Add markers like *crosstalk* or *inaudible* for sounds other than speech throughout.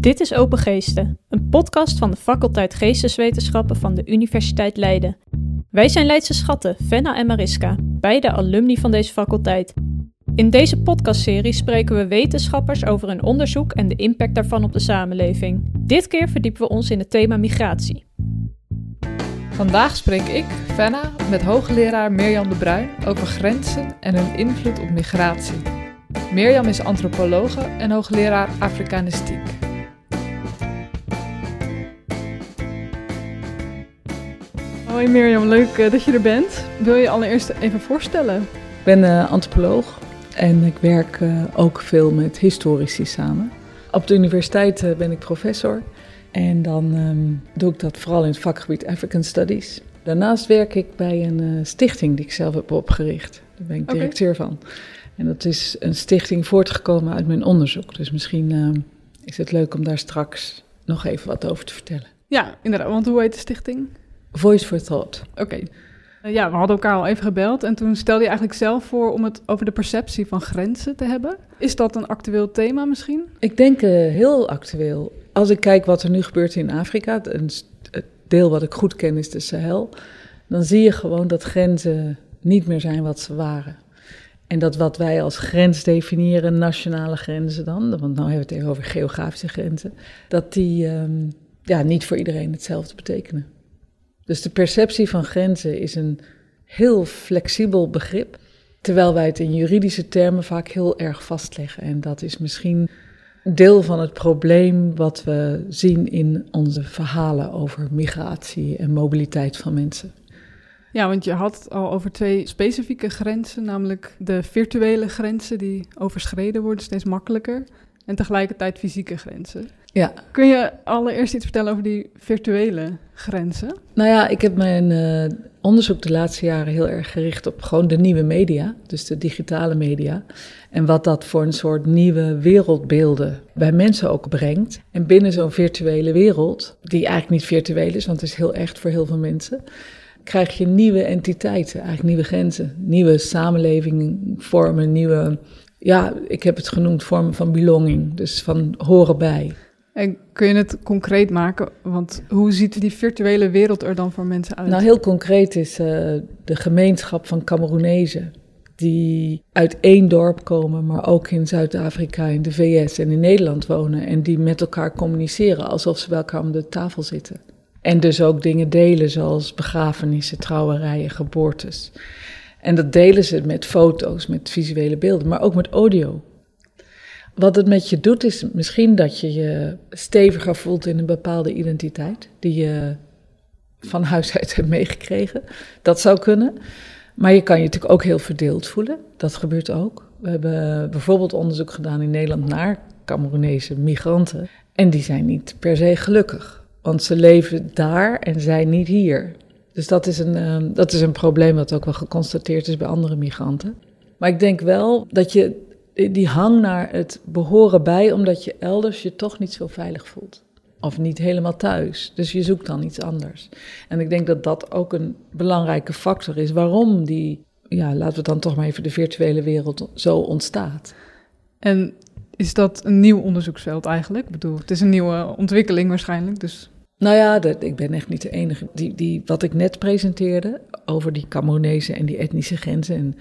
Dit is Open Geesten, een podcast van de faculteit Geesteswetenschappen van de Universiteit Leiden. Wij zijn Leidse schatten, Venna en Mariska, beide alumni van deze faculteit. In deze podcastserie spreken we wetenschappers over hun onderzoek en de impact daarvan op de samenleving. Dit keer verdiepen we ons in het thema migratie. Vandaag spreek ik, Fenna, met hoogleraar Mirjam de Bruin over grenzen en hun invloed op migratie. Mirjam is antropologe en hoogleraar Afrikanistiek. Hoi Mirjam, leuk eh, dat je er bent. Wil je allereerst even voorstellen? Ik ben uh, antropoloog en ik werk uh, ook veel met historici samen. Op de universiteit ben ik professor en dan um, doe ik dat vooral in het vakgebied African Studies. Daarnaast werk ik bij een stichting die ik zelf heb opgericht. Daar ben ik okay. directeur van. En dat is een stichting voortgekomen uit mijn onderzoek. Dus misschien uh, is het leuk om daar straks nog even wat over te vertellen. Ja, inderdaad. Want hoe heet de stichting? Voice for Thought. Oké. Okay. Uh, ja, we hadden elkaar al even gebeld en toen stelde je eigenlijk zelf voor om het over de perceptie van grenzen te hebben. Is dat een actueel thema misschien? Ik denk uh, heel actueel. Als ik kijk wat er nu gebeurt in Afrika, het deel wat ik goed ken is de Sahel, dan zie je gewoon dat grenzen niet meer zijn wat ze waren. En dat wat wij als grens definiëren, nationale grenzen dan, want nu hebben we het even over geografische grenzen, dat die um, ja, niet voor iedereen hetzelfde betekenen. Dus de perceptie van grenzen is een heel flexibel begrip, terwijl wij het in juridische termen vaak heel erg vastleggen. En dat is misschien deel van het probleem wat we zien in onze verhalen over migratie en mobiliteit van mensen. Ja, want je had het al over twee specifieke grenzen, namelijk de virtuele grenzen die overschreden worden steeds makkelijker en tegelijkertijd fysieke grenzen. Ja. Kun je allereerst iets vertellen over die virtuele grenzen? Nou ja, ik heb mijn uh, onderzoek de laatste jaren heel erg gericht op gewoon de nieuwe media, dus de digitale media. En wat dat voor een soort nieuwe wereldbeelden bij mensen ook brengt. En binnen zo'n virtuele wereld, die eigenlijk niet virtueel is, want het is heel echt voor heel veel mensen krijg je nieuwe entiteiten, eigenlijk nieuwe grenzen, nieuwe samenlevingen vormen, nieuwe, ja, ik heb het genoemd vormen van belonging, dus van horen bij. En kun je het concreet maken? Want hoe ziet die virtuele wereld er dan voor mensen uit? Nou, heel concreet is uh, de gemeenschap van Cameroenezen. Die uit één dorp komen, maar ook in Zuid-Afrika, in de VS en in Nederland wonen. En die met elkaar communiceren alsof ze bij elkaar om de tafel zitten. En dus ook dingen delen, zoals begrafenissen, trouwerijen, geboortes. En dat delen ze met foto's, met visuele beelden, maar ook met audio. Wat het met je doet, is misschien dat je je steviger voelt in een bepaalde identiteit, die je van huis uit hebt meegekregen. Dat zou kunnen. Maar je kan je natuurlijk ook heel verdeeld voelen. Dat gebeurt ook. We hebben bijvoorbeeld onderzoek gedaan in Nederland naar Cameroenese migranten. En die zijn niet per se gelukkig. Want ze leven daar en zijn niet hier. Dus dat is, een, uh, dat is een probleem dat ook wel geconstateerd is bij andere migranten. Maar ik denk wel dat je die hang naar het behoren bij, omdat je elders je toch niet zo veilig voelt. Of niet helemaal thuis. Dus je zoekt dan iets anders. En ik denk dat dat ook een belangrijke factor is waarom die, ja, laten we dan toch maar even de virtuele wereld zo ontstaat. En is dat een nieuw onderzoeksveld eigenlijk? Ik bedoel, het is een nieuwe ontwikkeling waarschijnlijk, dus... Nou ja, dat, ik ben echt niet de enige. Die, die, wat ik net presenteerde over die Cameronezen en die etnische grenzen... en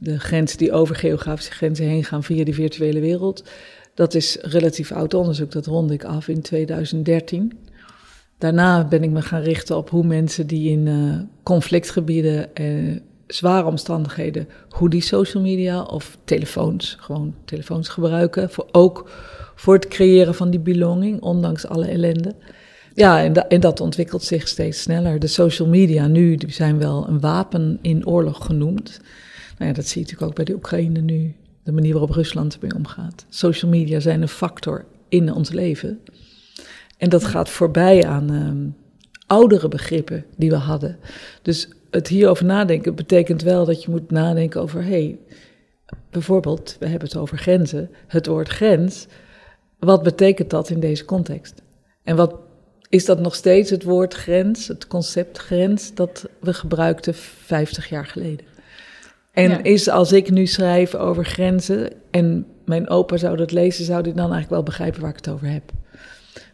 de grenzen die over geografische grenzen heen gaan via die virtuele wereld... dat is relatief oud onderzoek, dat ronde ik af in 2013... Daarna ben ik me gaan richten op hoe mensen die in uh, conflictgebieden uh, zware omstandigheden, hoe die social media of telefoons, gewoon telefoons gebruiken, voor, ook voor het creëren van die belonging, ondanks alle ellende. Ja, en, en, dat ontwikkelt zich steeds sneller. De social media nu die zijn wel een wapen in oorlog genoemd. Nou ja, dat zie je natuurlijk ook bij de Oekraïne nu, de manier waarop Rusland ermee omgaat. Social media zijn een factor in ons leven. En dat gaat voorbij aan um, oudere begrippen die we hadden. Dus het hierover nadenken betekent wel dat je moet nadenken over, hey, bijvoorbeeld, we hebben het over grenzen, het woord grens, wat betekent dat in deze context? En wat is dat nog steeds het woord grens, het concept grens, dat we gebruikten 50 jaar geleden? En ja. is als ik nu schrijf over grenzen en mijn opa zou dat lezen, zou hij dan eigenlijk wel begrijpen waar ik het over heb?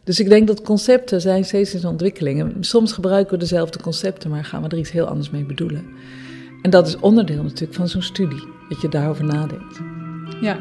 Dus ik denk dat concepten zijn steeds in ontwikkeling. Soms gebruiken we dezelfde concepten, maar gaan we er iets heel anders mee bedoelen. En dat is onderdeel natuurlijk van zo'n studie, dat je daarover nadenkt. Ja.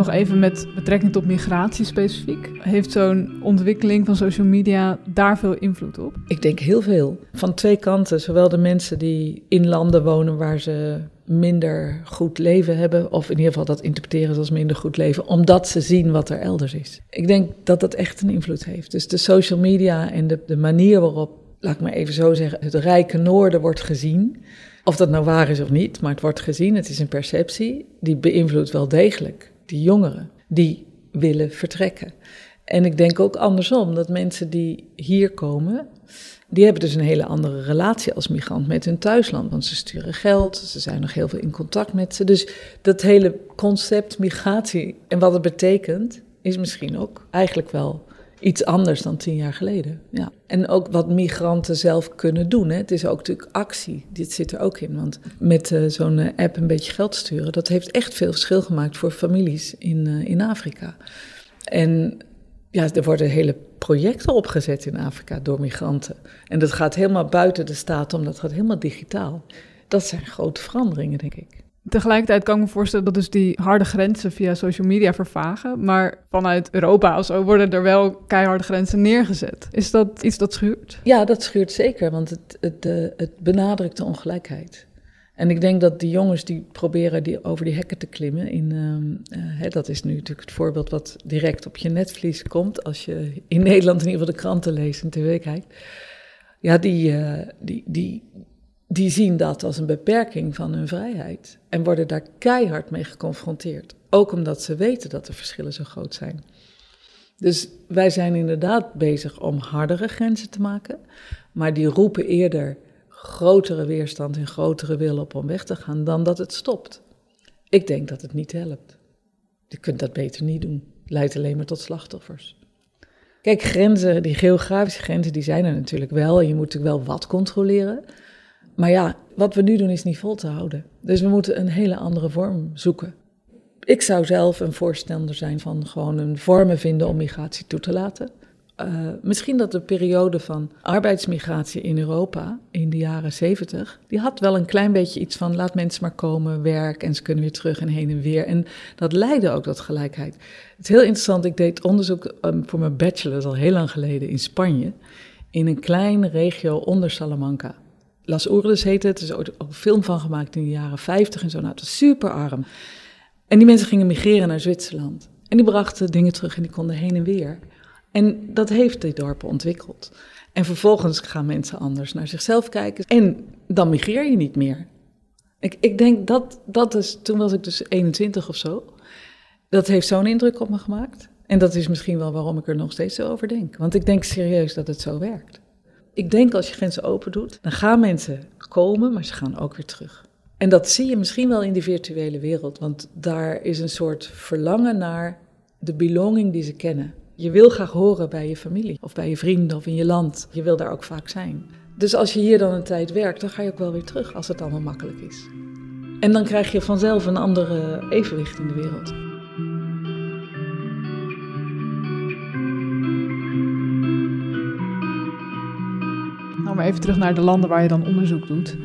Nog even met betrekking tot migratie specifiek. Heeft zo'n ontwikkeling van social media daar veel invloed op? Ik denk heel veel. Van twee kanten. Zowel de mensen die in landen wonen waar ze minder goed leven hebben, of in ieder geval dat interpreteren als minder goed leven, omdat ze zien wat er elders is. Ik denk dat dat echt een invloed heeft. Dus de social media en de, de manier waarop, laat ik maar even zo zeggen, het rijke noorden wordt gezien. Of dat nou waar is of niet, maar het wordt gezien, het is een perceptie, die beïnvloedt wel degelijk die jongeren die willen vertrekken. En ik denk ook andersom, dat mensen die hier komen, die hebben dus een hele andere relatie als migrant met hun thuisland. Want ze sturen geld, ze zijn nog heel veel in contact met ze. Dus dat hele concept migratie en wat het betekent, is misschien ook eigenlijk wel iets anders dan tien jaar geleden. Ja. En ook wat migranten zelf kunnen doen. Hè. Het is ook natuurlijk actie. Dit zit er ook in. Want met uh, zo'n eh, app een beetje geld sturen, dat heeft echt veel verschil gemaakt voor families in, uh, in Afrika. En ja, er worden hele projecten opgezet in Afrika door migranten. En dat gaat helemaal buiten de staat om, dat gaat helemaal digitaal. Dat zijn grote veranderingen, denk ik. Tegelijkertijd kan ik me voorstellen dat dus die harde grenzen via social media vervagen. Maar vanuit Europa of zo worden er wel keiharde grenzen neergezet. Is dat iets dat schuurt? Ja, dat schuurt zeker, want het, het, het benadrukt de ongelijkheid. En ik denk dat die jongens die proberen die, over die hekken te klimmen, in, uh, hè, dat is nu natuurlijk het voorbeeld wat direct op je netvlies komt als je in Nederland in ieder geval de kranten leest en tv kijkt. Ja, die, uh, die, die, die zien dat als een beperking van hun vrijheid en worden daar keihard mee geconfronteerd. Ook omdat ze weten dat de verschillen zo groot zijn. Dus wij zijn inderdaad bezig om hardere grenzen te maken, maar die roepen eerder grotere weerstand en grotere wil op om weg te gaan dan dat het stopt. Ik denk dat het niet helpt. Je kunt dat beter niet doen. Leidt alleen maar tot slachtoffers. Kijk, grenzen, die geografische grenzen, die zijn er natuurlijk wel. En je moet natuurlijk wel wat controleren. Maar ja, wat we nu doen is niet vol te houden. Dus we moeten een hele andere vorm zoeken. Ik zou zelf een voorstander zijn van gewoon een vormen vinden om migratie toe te laten. Uh, misschien dat de periode van arbeidsmigratie in Europa in de jaren zeventig, die had wel een klein beetje iets van laat mensen maar komen, werk en ze kunnen weer terug en heen en weer. En dat leidde ook tot gelijkheid. Het is heel interessant, ik deed onderzoek um, voor mijn bachelor al heel lang geleden in Spanje, in een kleine regio onder Salamanca. Las Oerdes heette het, er is ook een film van gemaakt in de jaren 50 en zo. Nou, het was super arm. En die mensen gingen migreren naar Zwitserland. En die brachten dingen terug en die konden heen en weer. En dat heeft die dorpen ontwikkeld. En vervolgens gaan mensen anders naar zichzelf kijken. En dan migreer je niet meer. Ik, ik denk dat dat is. Toen was ik dus 21 of zo. Dat heeft zo'n indruk op me gemaakt. En dat is misschien wel waarom ik er nog steeds zo over denk. Want ik denk serieus dat het zo werkt. Ik denk als je grenzen open doet, dan gaan mensen komen, maar ze gaan ook weer terug. En dat zie je misschien wel in die virtuele wereld, want daar is een soort verlangen naar de belonging die ze kennen. Je wil graag horen bij je familie of bij je vrienden of in je land. Je wil daar ook vaak zijn. Dus als je hier dan een tijd werkt, dan ga je ook wel weer terug als het allemaal makkelijk is. En dan krijg je vanzelf een andere evenwicht in de wereld. Maar even terug naar de landen waar je dan onderzoek doet.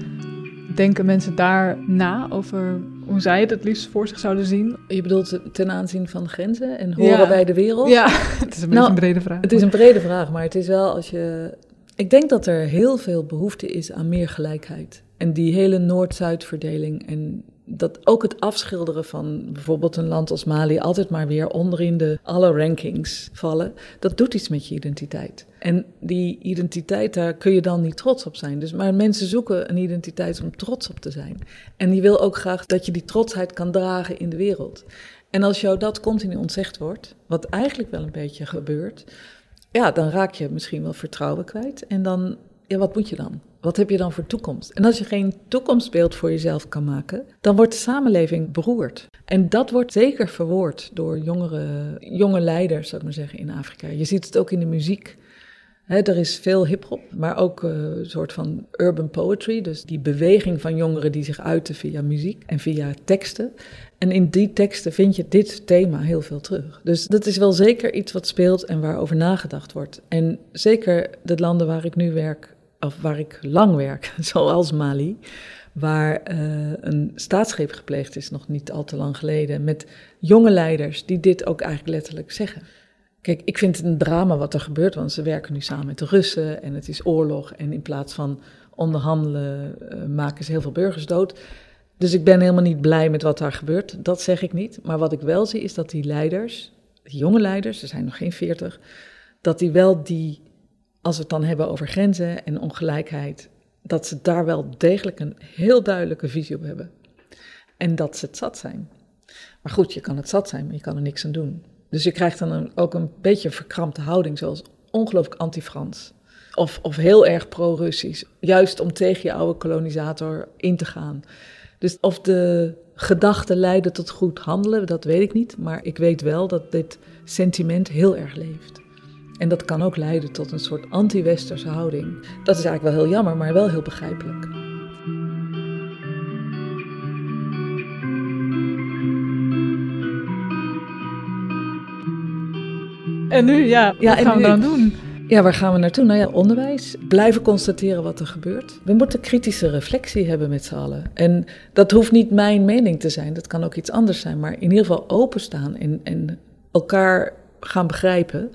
Denken mensen daar na over hoe zij het het liefst voor zich zouden zien? Je bedoelt ten aanzien van grenzen en horen ja. bij de wereld? Ja, *laughs* het is een nou, een brede vraag. Het is een brede vraag, maar het is wel als je... Ik denk dat er heel veel behoefte is aan meer gelijkheid. En die hele Noord-Zuid verdeling en dat ook het afschilderen van bijvoorbeeld een land als Mali altijd maar weer onderin de alle rankings vallen, dat doet iets met je identiteit. En die identiteit, daar kun je dan niet trots op zijn. Dus, maar mensen zoeken een identiteit om trots op te zijn. En die wil ook graag dat je die trotsheid kan dragen in de wereld. En als jou dat continu ontzegd wordt, wat eigenlijk wel een beetje gebeurt, ja, dan raak je misschien wel vertrouwen kwijt. En dan, ja, wat moet je dan? Wat heb je dan voor toekomst? En als je geen toekomstbeeld voor jezelf kan maken, dan wordt de samenleving beroerd. En dat wordt zeker verwoord door jongere, jonge leiders, zou ik maar zeggen, in Afrika. Je ziet het ook in de muziek. er is veel hip-hop, maar ook eh, een soort van urban poetry. Dus die beweging van jongeren die zich uiten via muziek en via teksten. En in die teksten vind je dit thema heel veel terug. Dus dat is wel zeker iets wat speelt en waarover nagedacht wordt. En zeker de landen waar ik nu werk, of waar ik lang werk, *laughs* zoals Mali, waar uh, een staatsgreep gepleegd is, nog niet al te lang geleden, met jonge leiders die dit ook eigenlijk letterlijk zeggen. Kijk, ik vind het een drama wat er gebeurt, want ze werken nu samen met de Russen en het is oorlog. En in plaats van onderhandelen uh, maken ze heel veel burgers dood. Dus ik ben helemaal niet blij met wat daar gebeurt, dat zeg ik niet. Maar wat ik wel zie is dat die leiders, jonge leiders, er zijn nog geen veertig, dat die wel die, als we het dan hebben over grenzen en ongelijkheid, dat ze daar wel degelijk een heel duidelijke visie op hebben. En dat ze het zat zijn. Maar goed, je kan het zat zijn, maar je kan er niks aan doen. Dus je krijgt dan een, ook een beetje een verkrampte houding, zoals ongelooflijk anti-Frans. Of, of heel erg pro-Russisch. Juist om tegen je oude kolonisator in te gaan. Dus of de gedachten leiden tot goed handelen, dat weet ik niet. Maar ik weet wel dat dit sentiment heel erg leeft. En dat kan ook leiden tot een soort anti-westerse houding. Dat is eigenlijk wel heel jammer, maar wel heel begrijpelijk. En nu, ja, wat gaan we dan doen? Ja, waar gaan we naartoe? Nou ja, onderwijs. Blijven constateren wat er gebeurt. We moeten kritische reflectie hebben met z'n allen. En dat hoeft niet mijn mening te zijn, dat kan ook iets anders zijn. Maar in ieder geval openstaan en, en elkaar gaan begrijpen.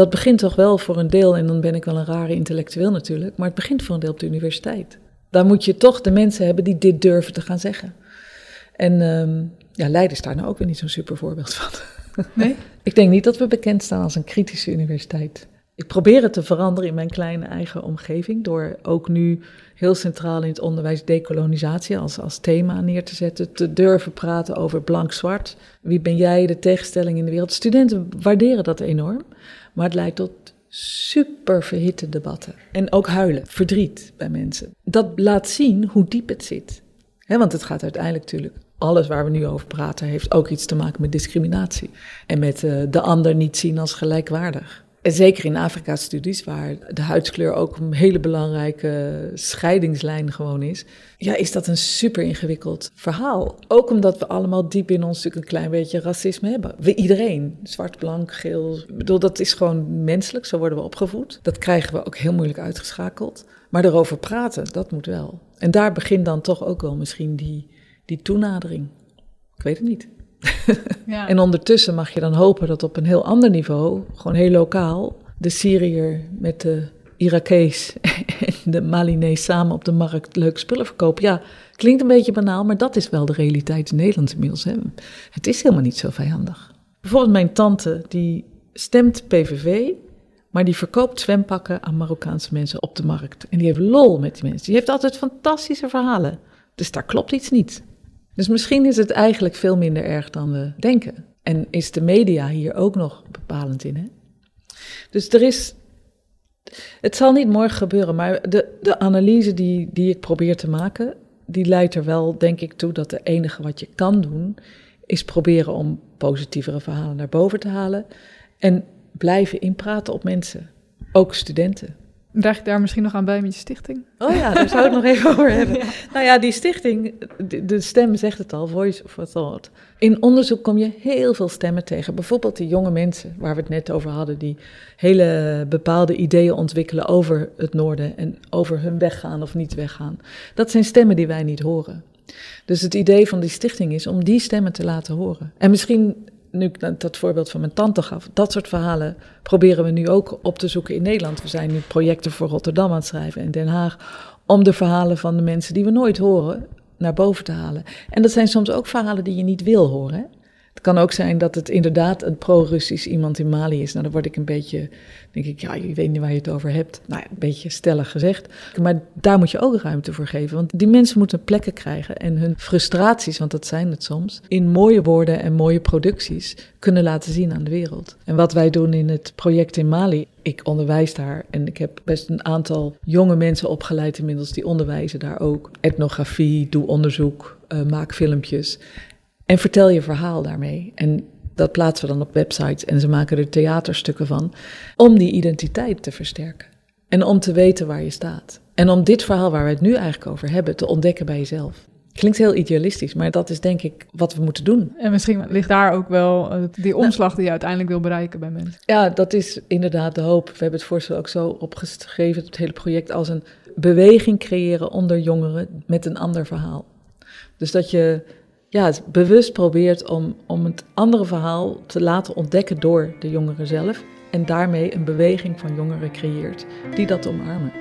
Dat begint toch wel voor een deel, en dan ben ik wel een rare intellectueel natuurlijk, maar het begint voor een deel op de universiteit. Daar moet je toch de mensen hebben die dit durven te gaan zeggen. En um, ja, Leiden is daar nou ook weer niet zo'n super voorbeeld van. Nee? *laughs* ik denk niet dat we bekend staan als een kritische universiteit. Ik probeer het te veranderen in mijn kleine eigen omgeving door ook nu heel centraal in het onderwijs decolonisatie als, als thema neer te zetten, te durven praten over blank-zwart. Wie ben jij, de tegenstelling in de wereld? Studenten waarderen dat enorm, maar het leidt tot super verhitte debatten. En ook huilen, verdriet bij mensen. Dat laat zien hoe diep het zit. want het gaat uiteindelijk natuurlijk alles waar we nu over praten heeft ook iets te maken met discriminatie. En met uh, de ander niet zien als gelijkwaardig. En zeker in Afrika-studies, waar de huidskleur ook een hele belangrijke scheidingslijn gewoon is, ja, is dat een super ingewikkeld verhaal. Ook omdat we allemaal diep in ons natuurlijk een klein beetje racisme hebben. We iedereen, zwart, blank, geel. Ik bedoel, dat is gewoon menselijk, zo worden we opgevoed. Dat krijgen we ook heel moeilijk uitgeschakeld. Maar erover praten, dat moet wel. En daar begint dan toch ook wel misschien die, die toenadering. Ik weet het niet. *laughs* Ja. en ondertussen mag je dan hopen dat op een heel ander niveau, gewoon heel lokaal, de Syriër met de Irakees *laughs* en de Malinees samen op de markt leuk spullen verkopen. Ja, klinkt een beetje banaal, maar dat is wel de realiteit in Nederland inmiddels. Hè. Het is helemaal niet zo vijandig. Bijvoorbeeld mijn tante, die stemt PVV, maar die verkoopt zwempakken aan Marokkaanse mensen op de markt. En die heeft lol met die mensen. Die heeft altijd fantastische verhalen. Dus daar klopt iets niet. Dus misschien is het eigenlijk veel minder erg dan we denken. En is de media hier ook nog bepalend in. Hè? Dus er is. Het zal niet morgen gebeuren, maar de, de analyse die, die ik probeer te maken, die leidt er wel, denk ik, toe dat het enige wat je kan doen, is proberen om positievere verhalen naar boven te halen. En blijven inpraten op mensen, ook studenten. Draag je daar misschien nog aan bij met je stichting? Oh ja, daar zou ik het nog even over hebben. *laughs* Nou ja, die stichting, de, stem zegt het al, Voice of Thought. In onderzoek kom je heel veel stemmen tegen. Bijvoorbeeld die jonge mensen waar we het net over hadden, die hele bepaalde ideeën ontwikkelen over het noorden en over hun weggaan of niet weggaan. Dat zijn stemmen die wij niet horen. Dus het idee van die stichting is om die stemmen te laten horen. En misschien nu ik dat voorbeeld van mijn tante gaf, dat soort verhalen proberen we nu ook op te zoeken in Nederland. We zijn nu projecten voor Rotterdam aan het schrijven en Den Haag om de verhalen van de mensen die we nooit horen naar boven te halen. En dat zijn soms ook verhalen die je niet wil horen. Het kan ook zijn dat het inderdaad een pro-Russisch iemand in Mali is. Nou, dan word ik een beetje, denk ik, ja, je weet niet waar je het over hebt. Nou een beetje stellig gezegd. Maar daar moet je ook ruimte voor geven. Want die mensen moeten plekken krijgen en hun frustraties, want dat zijn het soms, in mooie woorden en mooie producties kunnen laten zien aan de wereld. En wat wij doen in het project in Mali, ik onderwijs daar en ik heb best een aantal jonge mensen opgeleid inmiddels die onderwijzen daar ook. Etnografie, doe onderzoek, uh, maak filmpjes. En vertel je verhaal daarmee. En Dat plaatsen we dan op websites en ze maken er theaterstukken van. Om die identiteit te versterken. En om te weten waar je staat. En om dit verhaal waar we het nu eigenlijk over hebben te ontdekken bij jezelf. Klinkt heel idealistisch, maar dat is denk ik wat we moeten doen. En misschien ligt daar ook wel uh, die omslag die je uiteindelijk wil bereiken bij mensen. Ja, dat is inderdaad de hoop. We hebben het voorstel ook zo opgeschreven, het hele project, als een beweging creëren onder jongeren met een ander verhaal. Dus dat je ja, bewust probeert om, om het andere verhaal te laten ontdekken door de jongeren zelf. En daarmee een beweging van jongeren creëert die dat omarmen.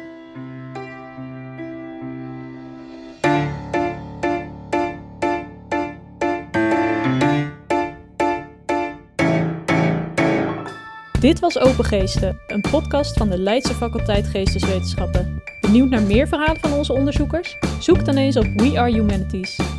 Dit was Open Geesten, een podcast van de Leidse faculteit Geesteswetenschappen. Benieuwd naar meer verhalen van onze onderzoekers? Zoek dan eens op We Are Humanities.